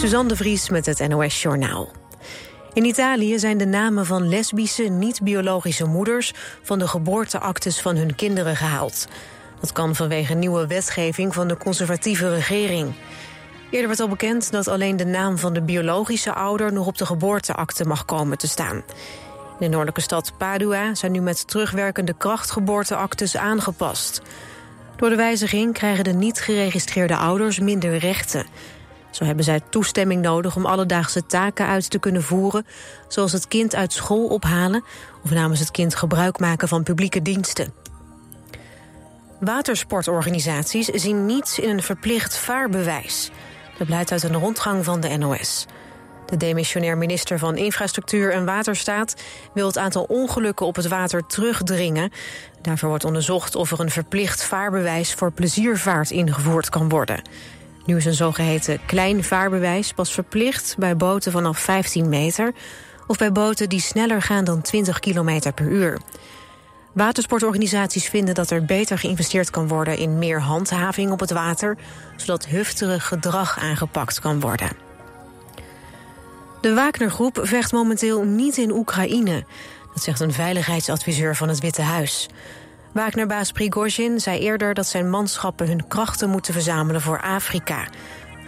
Suzanne de Vries met het NOS Journaal. In Italië zijn de namen van lesbische, niet-biologische moeders... van de geboorteactes van hun kinderen gehaald. Dat kan vanwege nieuwe wetgeving van de conservatieve regering. Eerder werd al bekend dat alleen de naam van de biologische ouder... nog op de geboorteakte mag komen te staan. In de noordelijke stad Padua zijn nu met terugwerkende kracht geboorteactes aangepast. Door de wijziging krijgen de niet geregistreerde ouders minder rechten... Zo hebben zij toestemming nodig om alledaagse taken uit te kunnen voeren... zoals het kind uit school ophalen... of namens het kind gebruik maken van publieke diensten. Watersportorganisaties zien niets in een verplicht vaarbewijs. Dat blijkt uit een rondgang van de NOS. De demissionair minister van Infrastructuur en Waterstaat... wil het aantal ongelukken op het water terugdringen. Daarvoor wordt onderzocht of er een verplicht vaarbewijs... voor pleziervaart ingevoerd kan worden... Nu is een zogeheten klein vaarbewijs pas verplicht bij boten vanaf 15 meter... of bij boten die sneller gaan dan 20 km per uur. Watersportorganisaties vinden dat er beter geïnvesteerd kan worden... in meer handhaving op het water, zodat hufterig gedrag aangepakt kan worden. De Wagnergroep vecht momenteel niet in Oekraïne. Dat zegt een veiligheidsadviseur van het Witte Huis. Wagnerbaas Prigozhin zei eerder dat zijn manschappen hun krachten moeten verzamelen voor Afrika.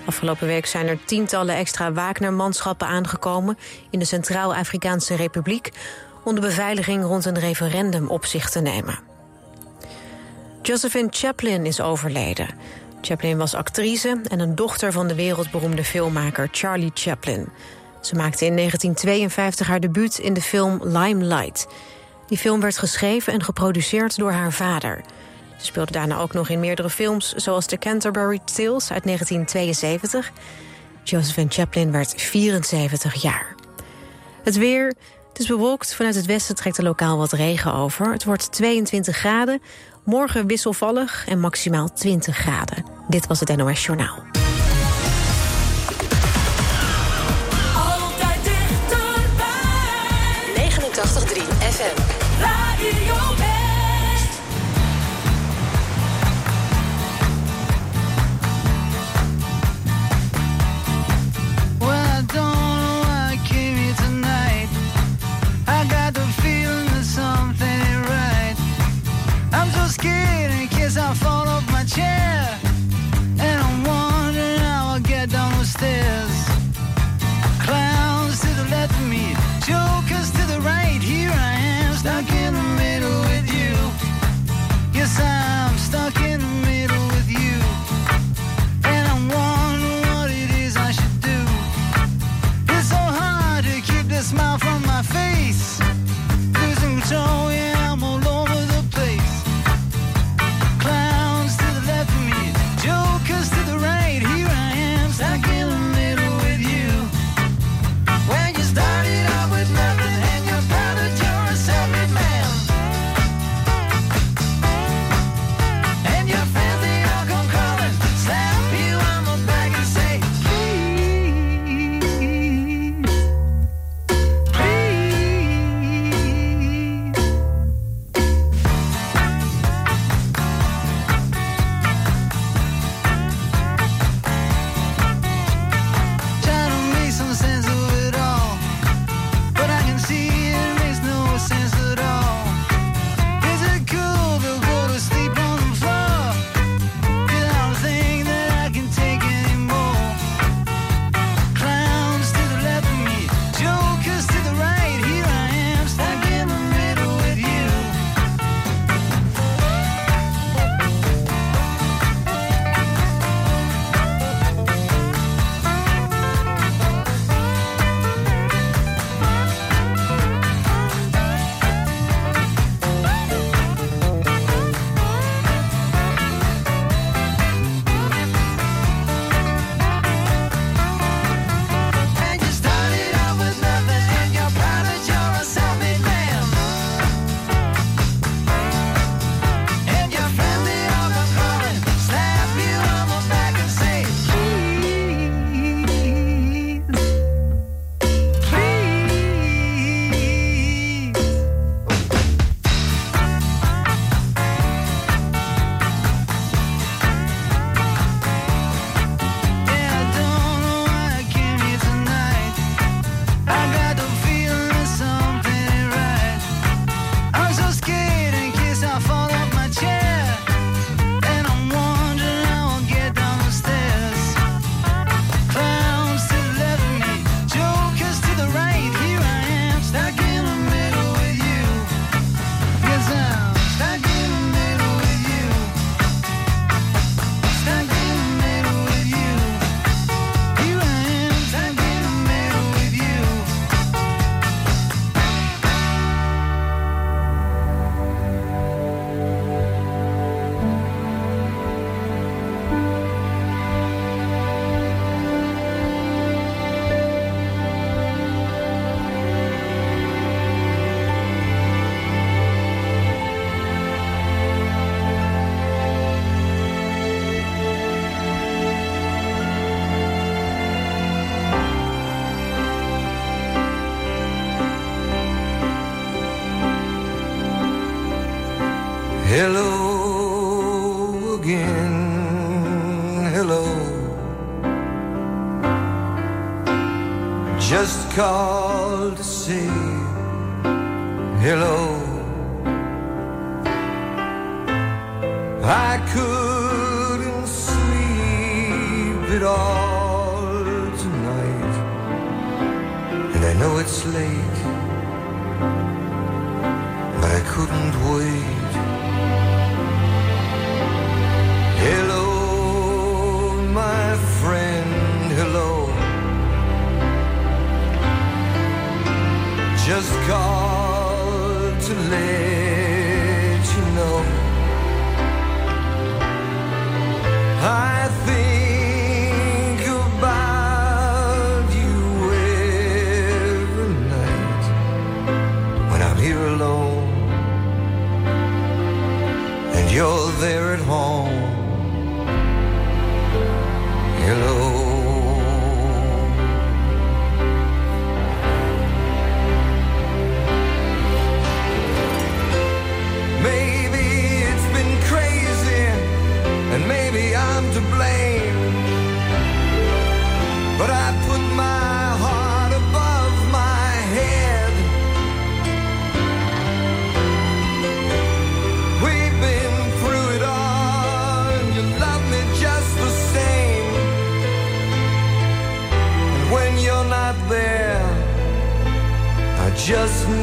Afgelopen week zijn er tientallen extra Wagner-manschappen aangekomen in de Centraal-Afrikaanse Republiek om de beveiliging rond een referendum op zich te nemen. Josephine Chaplin is overleden. Chaplin was actrice en een dochter van de wereldberoemde filmmaker Charlie Chaplin. Ze maakte in 1952 haar debuut in de film Limelight. Die film werd geschreven en geproduceerd door haar vader. Ze speelde daarna ook nog in meerdere films... zoals The Canterbury Tales uit 1972. Josephine Chaplin werd 74 jaar. Het weer, het is bewolkt. Vanuit het westen trekt er lokaal wat regen over. Het wordt 22 graden. Morgen wisselvallig en maximaal 20 graden. Dit was het NOS Journaal.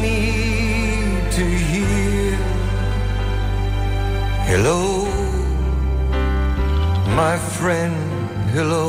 Need to hear. Hello, my friend, hello.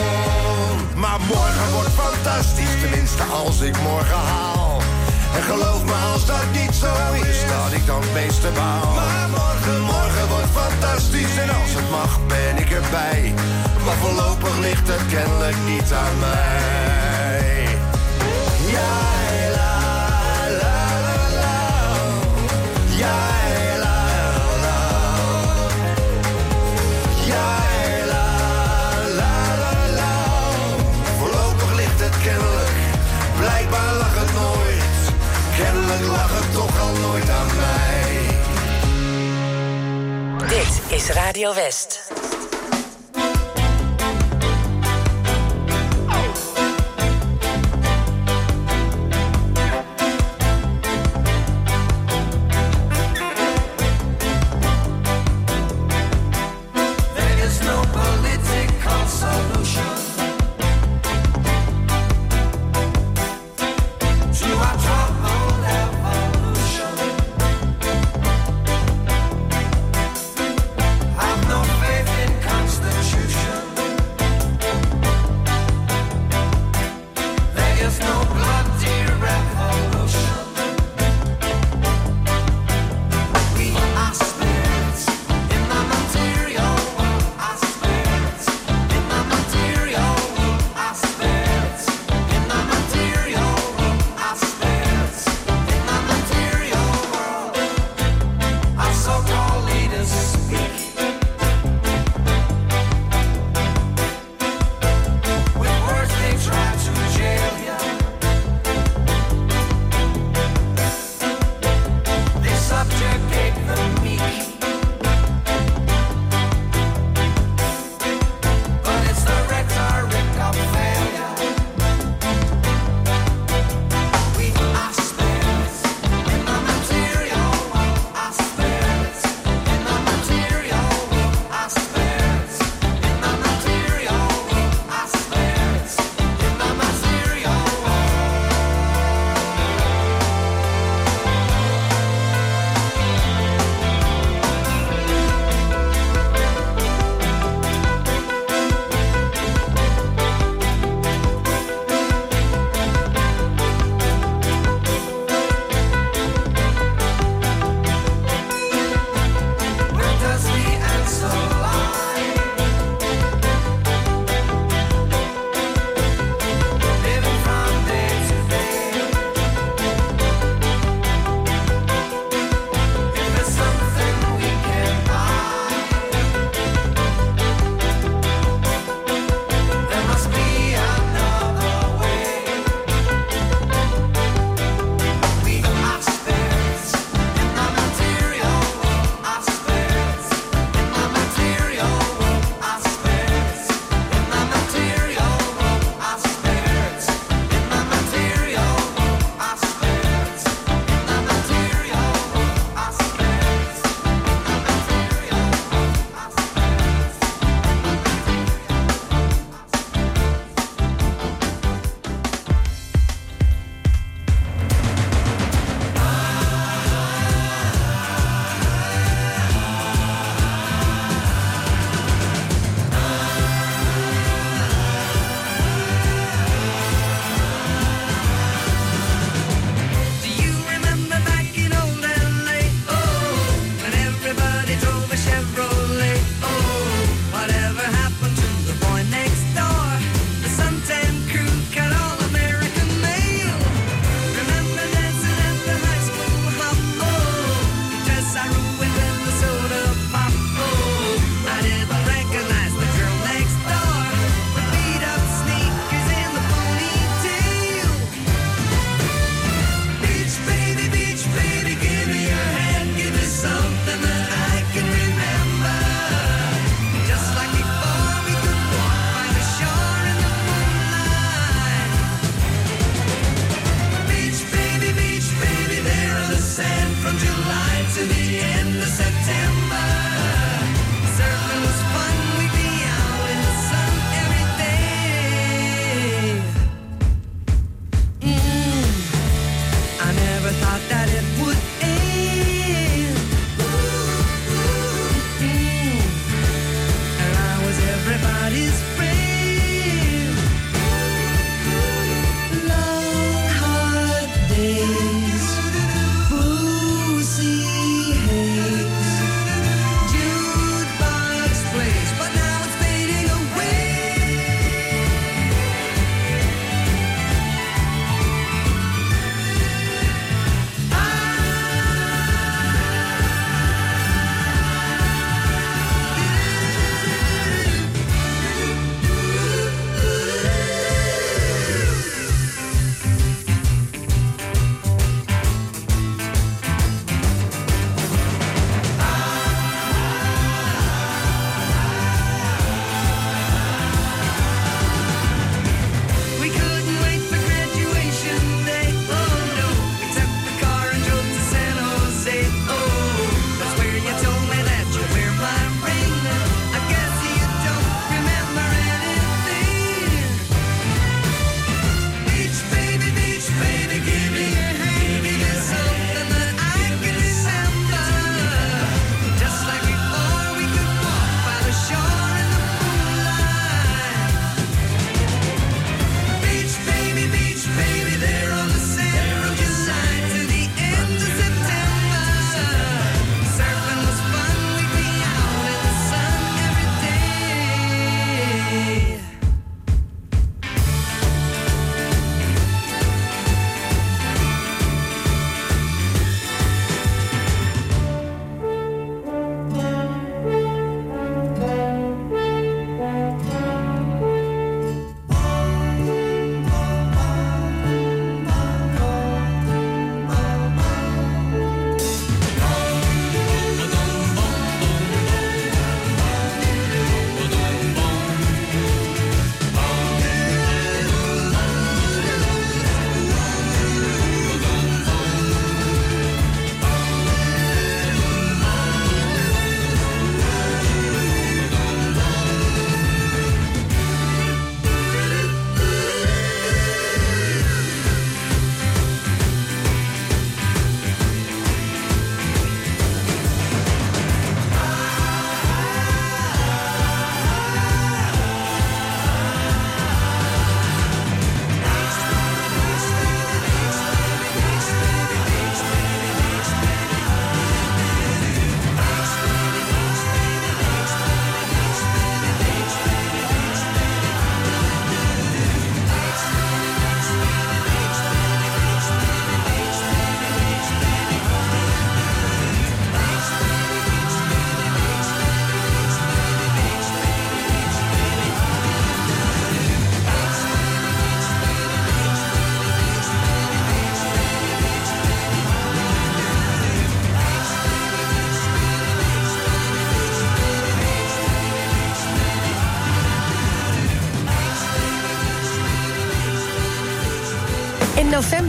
Morgen wordt fantastisch, tenminste als ik morgen haal. En geloof me als dat niet zo is, dat ik dan het meeste baal. Maar morgen, morgen wordt fantastisch en als het mag ben ik erbij. Maar voorlopig ligt het kennelijk niet aan mij. Ja, Radio West.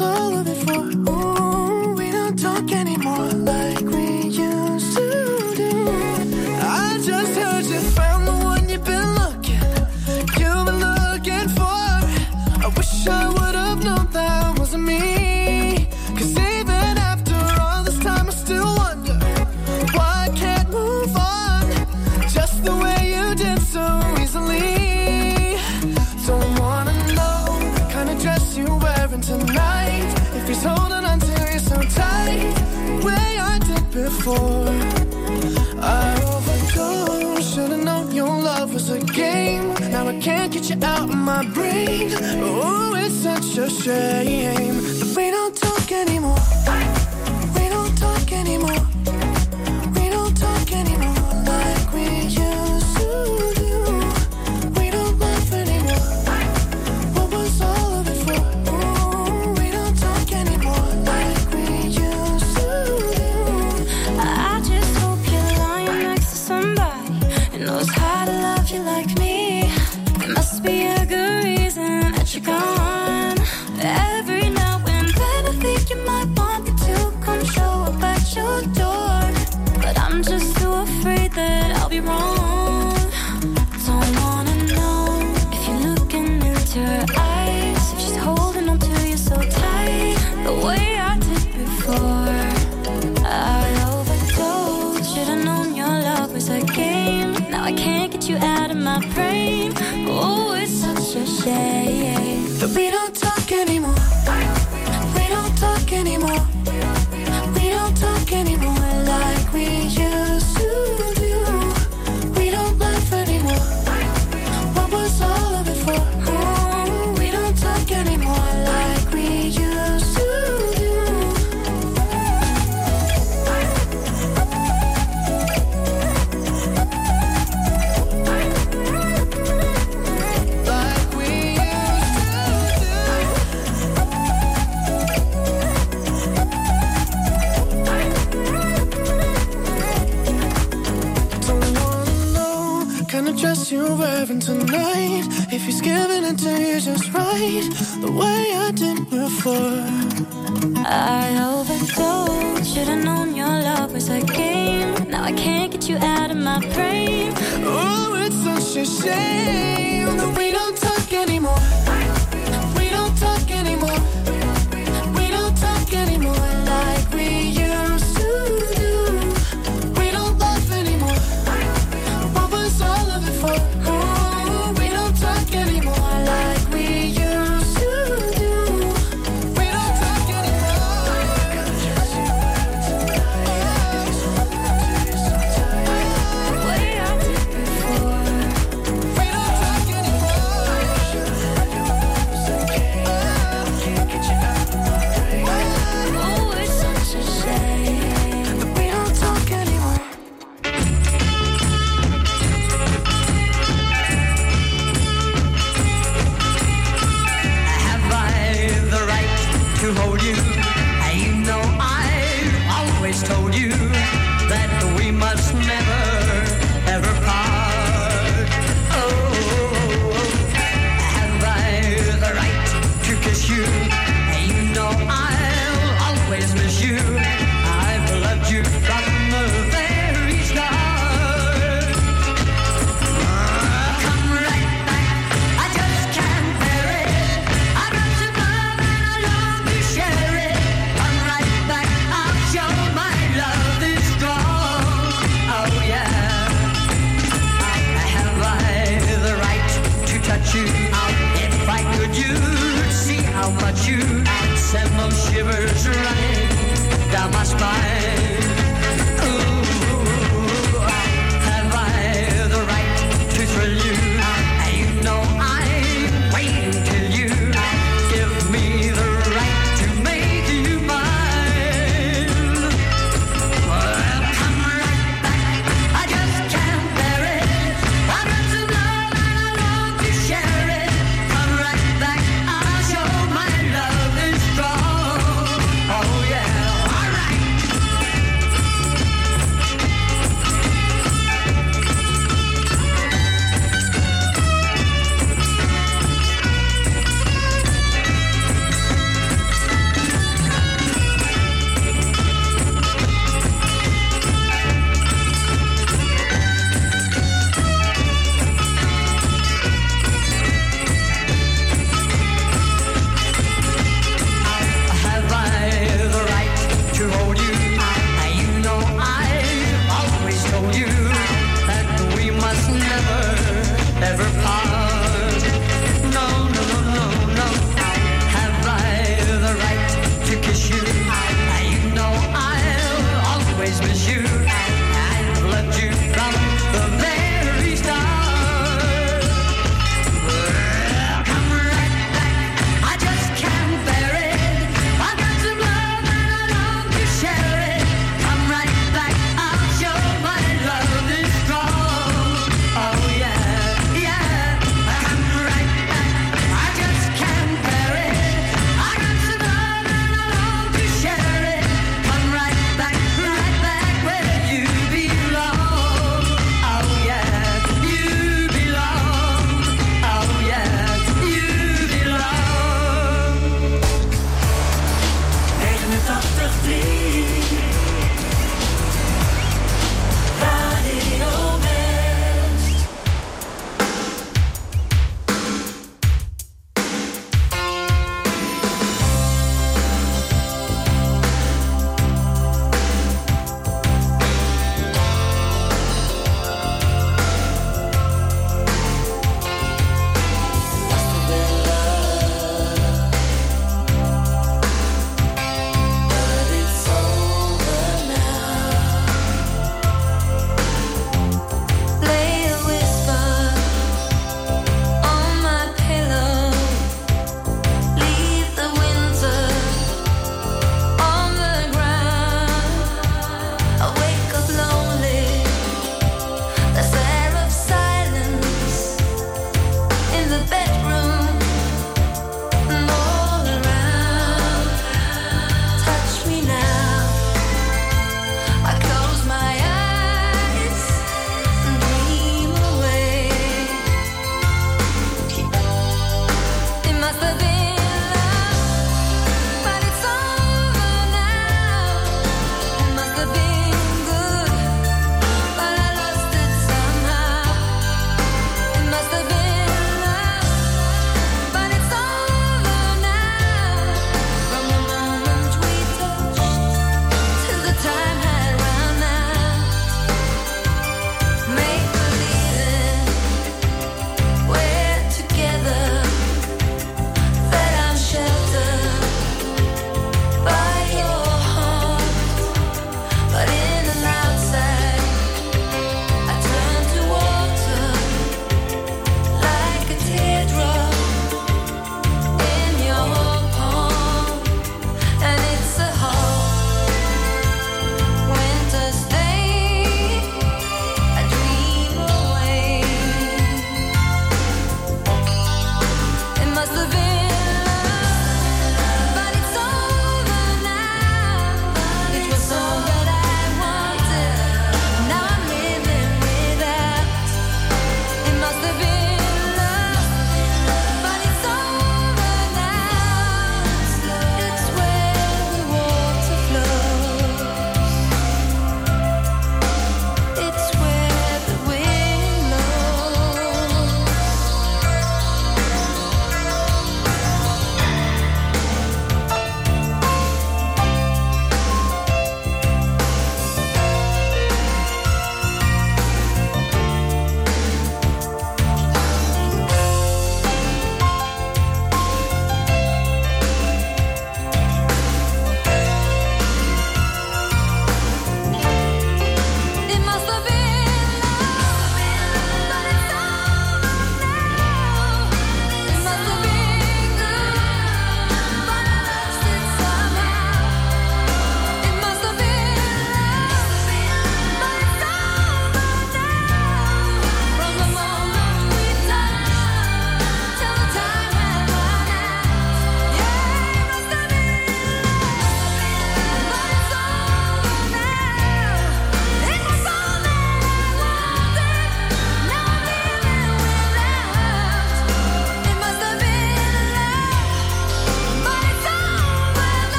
all of it. so strange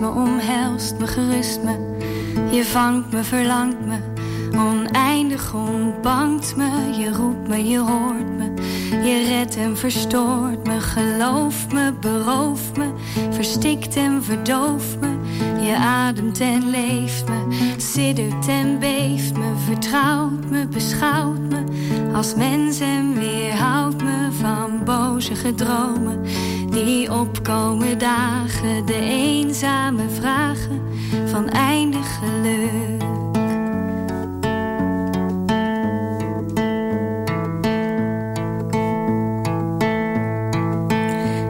me, omhelst me, gerust me. Je vangt me, verlangt me, oneindig ontbangt me. Je roept me, je hoort me, je redt en verstoort me. Geloof me, berooft me, verstikt en verdooft me. Je ademt en leeft me, siddert en beeft me. Vertrouwt me, beschouwt me als mens en weerhoudt me van boze gedromen. Die opkomen dagen, de eenzame vragen van eindig geluk.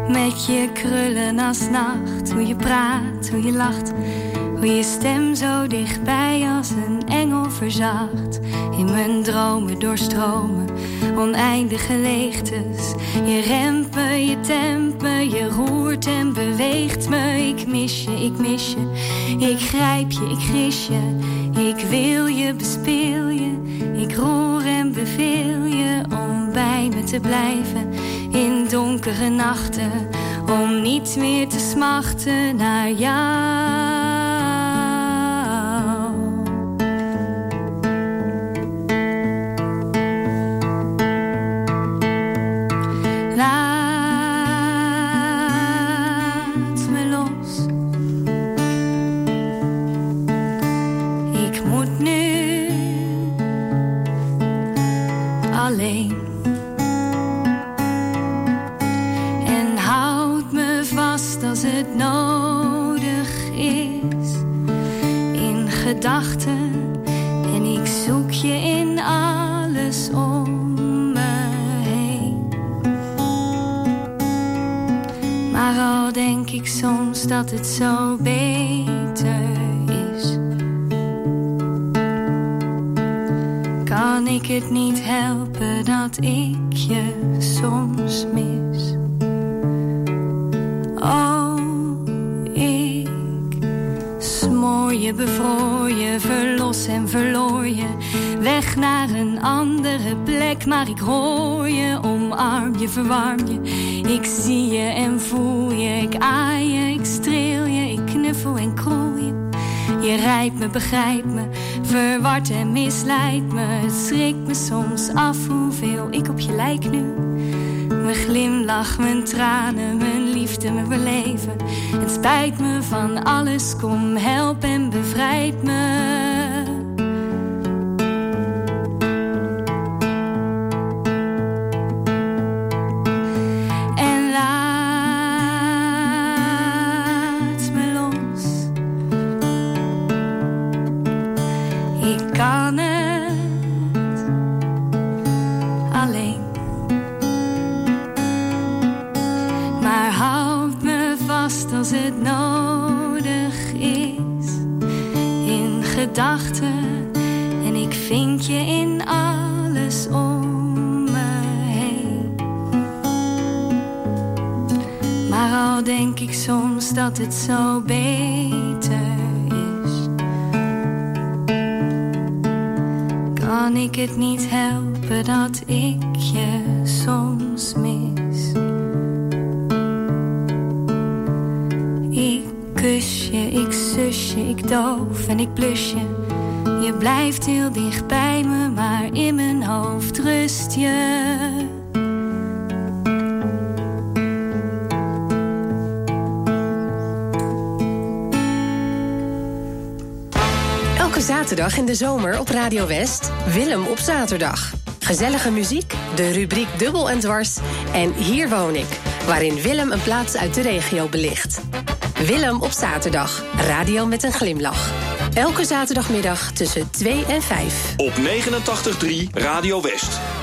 Met je krullen als nacht, hoe je praat, hoe je lacht. Hoe je stem zo dichtbij als een engel verzacht. In mijn dromen doorstromen, oneindige leegtes. Je remt je tempt je roert en beweegt me. Ik mis je, ik mis je, ik grijp je, ik gris je. Ik wil je, bespeel je, ik roer en beveel je om bij me te blijven in donkere nachten. Om niet meer te smachten naar jou. Ik het niet helpen dat ik je soms mis? Oh, ik smoor je, bevroor je, verlos en verloor je. Weg naar een andere plek, maar ik hoor je, omarm je, verwarm je. Ik zie je en voel je, ik aai je, ik streel je, ik knuffel en kroel je. Je rijdt me, begrijpt me, verward en misleidt me. Het schrikt me soms af hoeveel ik op je lijk nu. Mijn glimlach, mijn tranen, mijn liefde, mijn beleven. Het spijt me van alles, kom help en bevrijd me. Zaterdag in de zomer op Radio West, Willem op zaterdag. Gezellige muziek, de rubriek Dubbel en Dwars en Hier woon ik, waarin Willem een plaats uit de regio belicht. Willem op zaterdag, radio met een glimlach. Elke zaterdagmiddag tussen 2 en 5. Op 89.3 Radio West.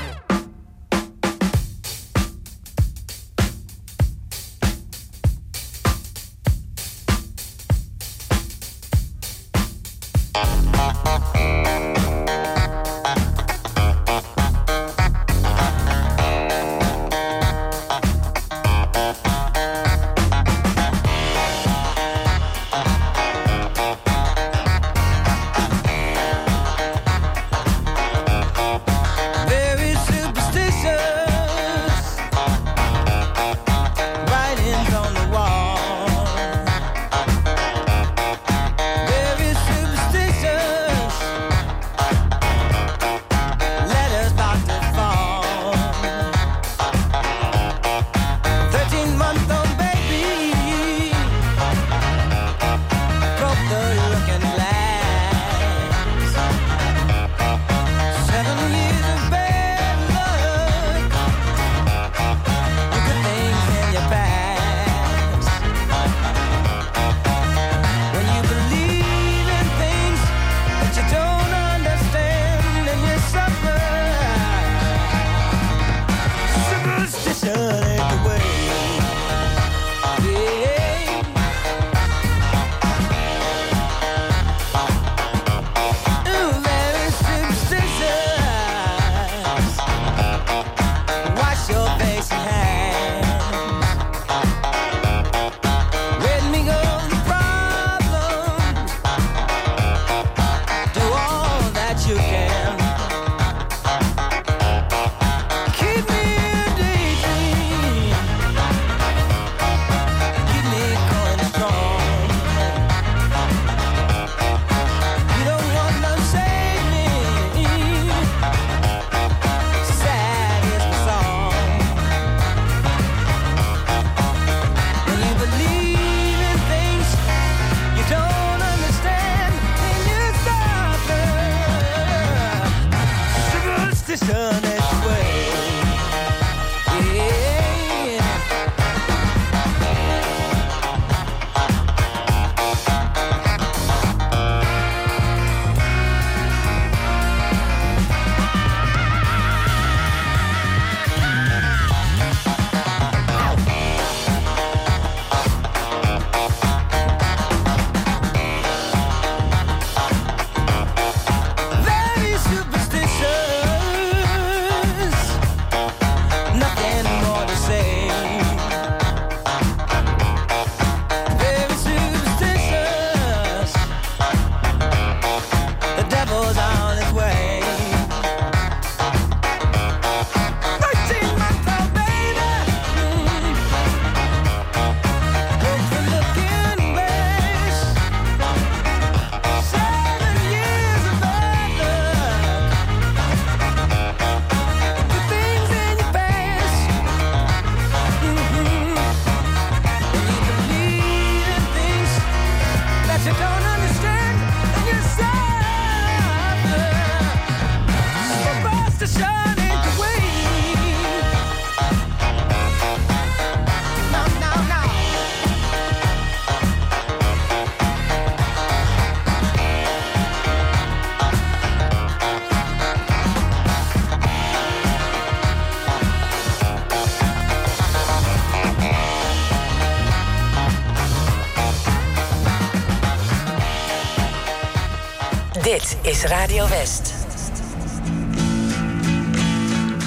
is Radio West.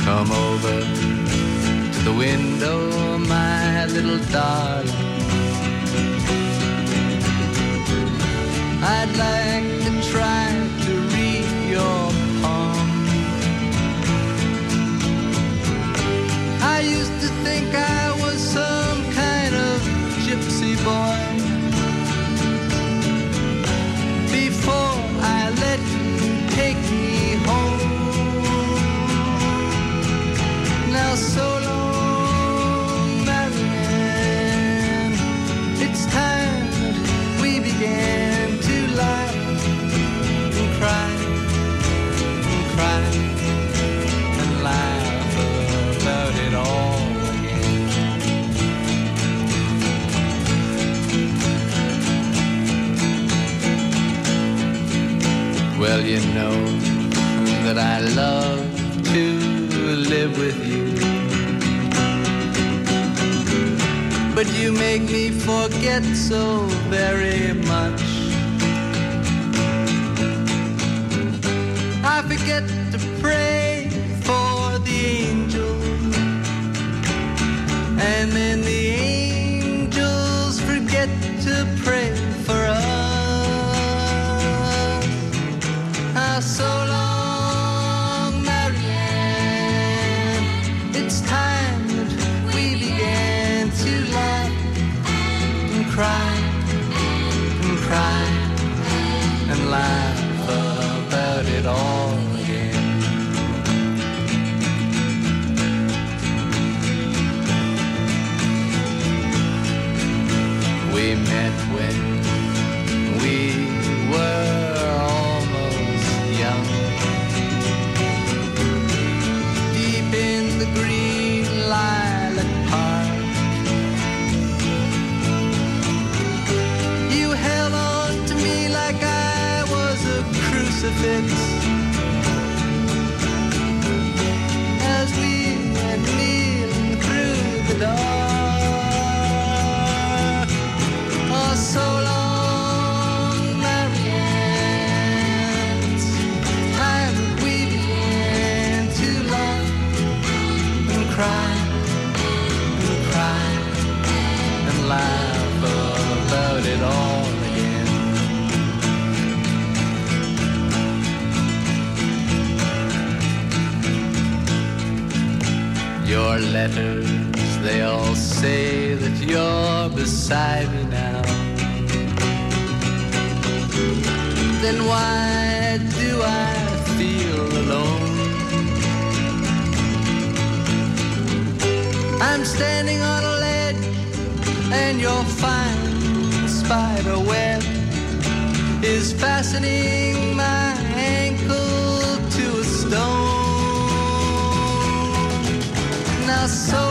Come over to the window, my little darling. you make me forget so very much. I forget to pray. say that you're beside me now. Then why do I feel alone? I'm standing on a ledge and your fine spider web is fastening my ankle to a stone. Now so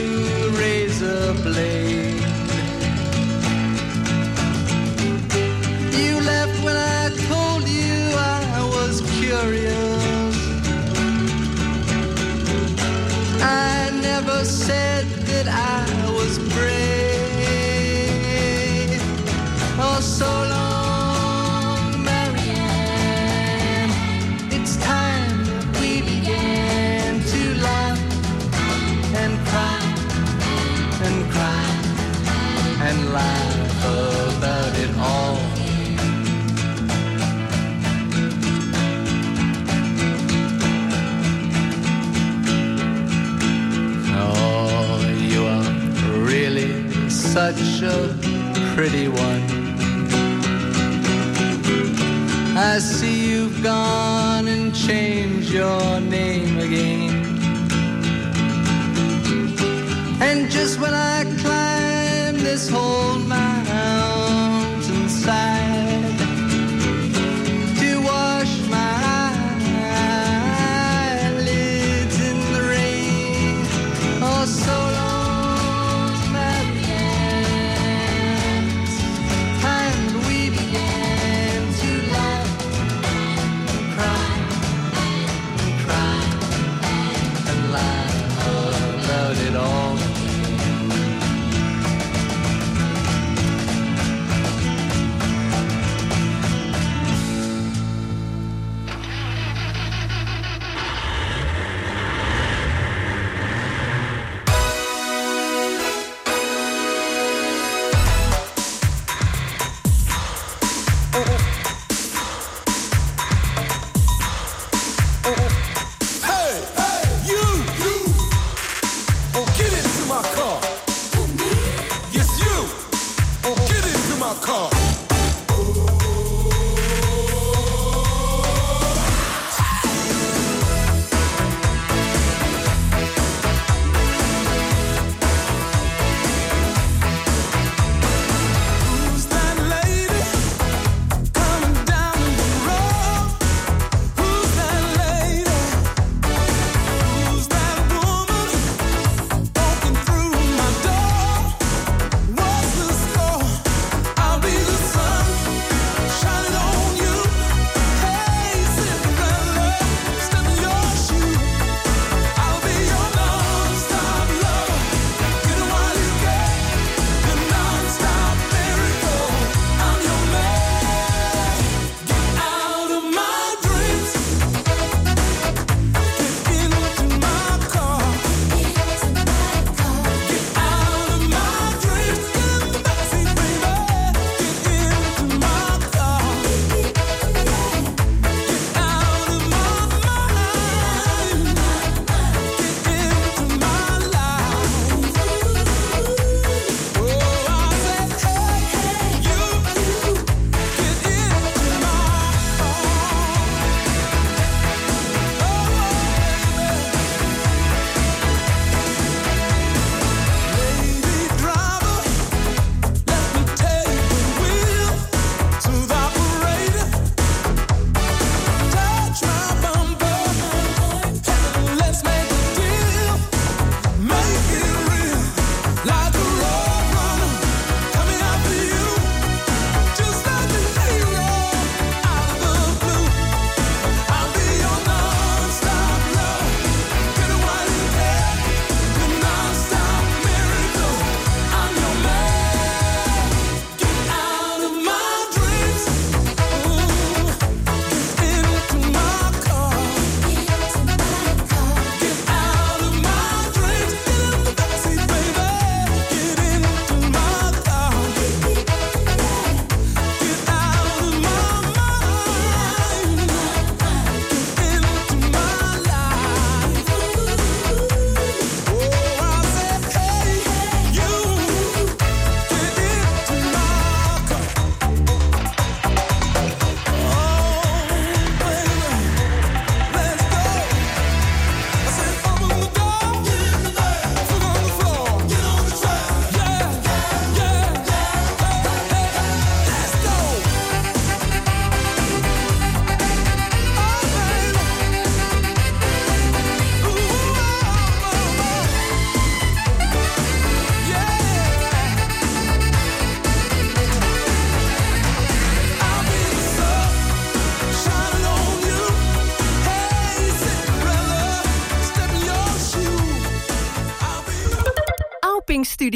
the. You left when I told you I was curious. I never said. such a pretty one. I see you've gone and changed your name again. And just when I climb this whole mountain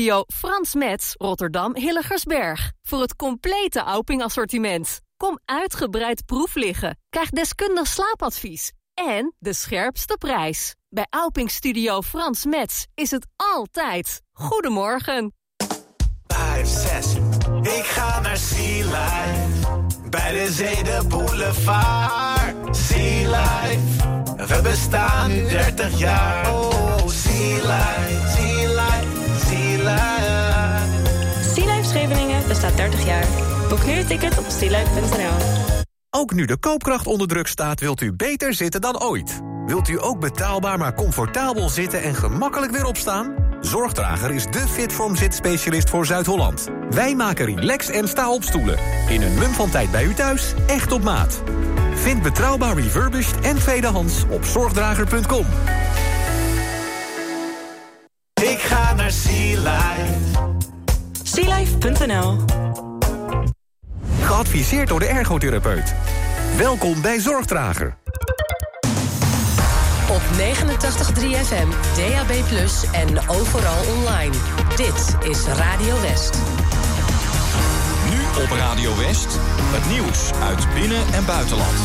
Studio Frans Metz, Rotterdam Hilligersberg. Voor het complete Auping assortiment. Kom uitgebreid proef liggen. Krijg deskundig slaapadvies. En de scherpste prijs. Bij Auping Studio Frans Metz is het altijd. Goedemorgen. 5, 6. Ik ga naar Sea Life. Bij de zee, boulevard. Sea Life. We bestaan nu 30 jaar. Oh, Sea Life, Sea Scheveningen bestaat 30 jaar. Boek nu je ticket op sealife.nl. Ook nu de koopkracht onder druk staat, wilt u beter zitten dan ooit. Wilt u ook betaalbaar maar comfortabel zitten en gemakkelijk weer opstaan? Zorgdrager is de Fitform zitspecialist voor Zuid-Holland. Wij maken relax en sta op stoelen. In een mum van tijd bij u thuis, echt op maat. Vind betrouwbaar refurbished en tweedehands op zorgdrager.com. Naar Sea Life. Sealife.nl Geadviseerd door de ergotherapeut. Welkom bij Zorgdrager. Op 89.3 FM, DAB+, en overal online. Dit is Radio West. Nu op Radio West, het nieuws uit binnen- en buitenland.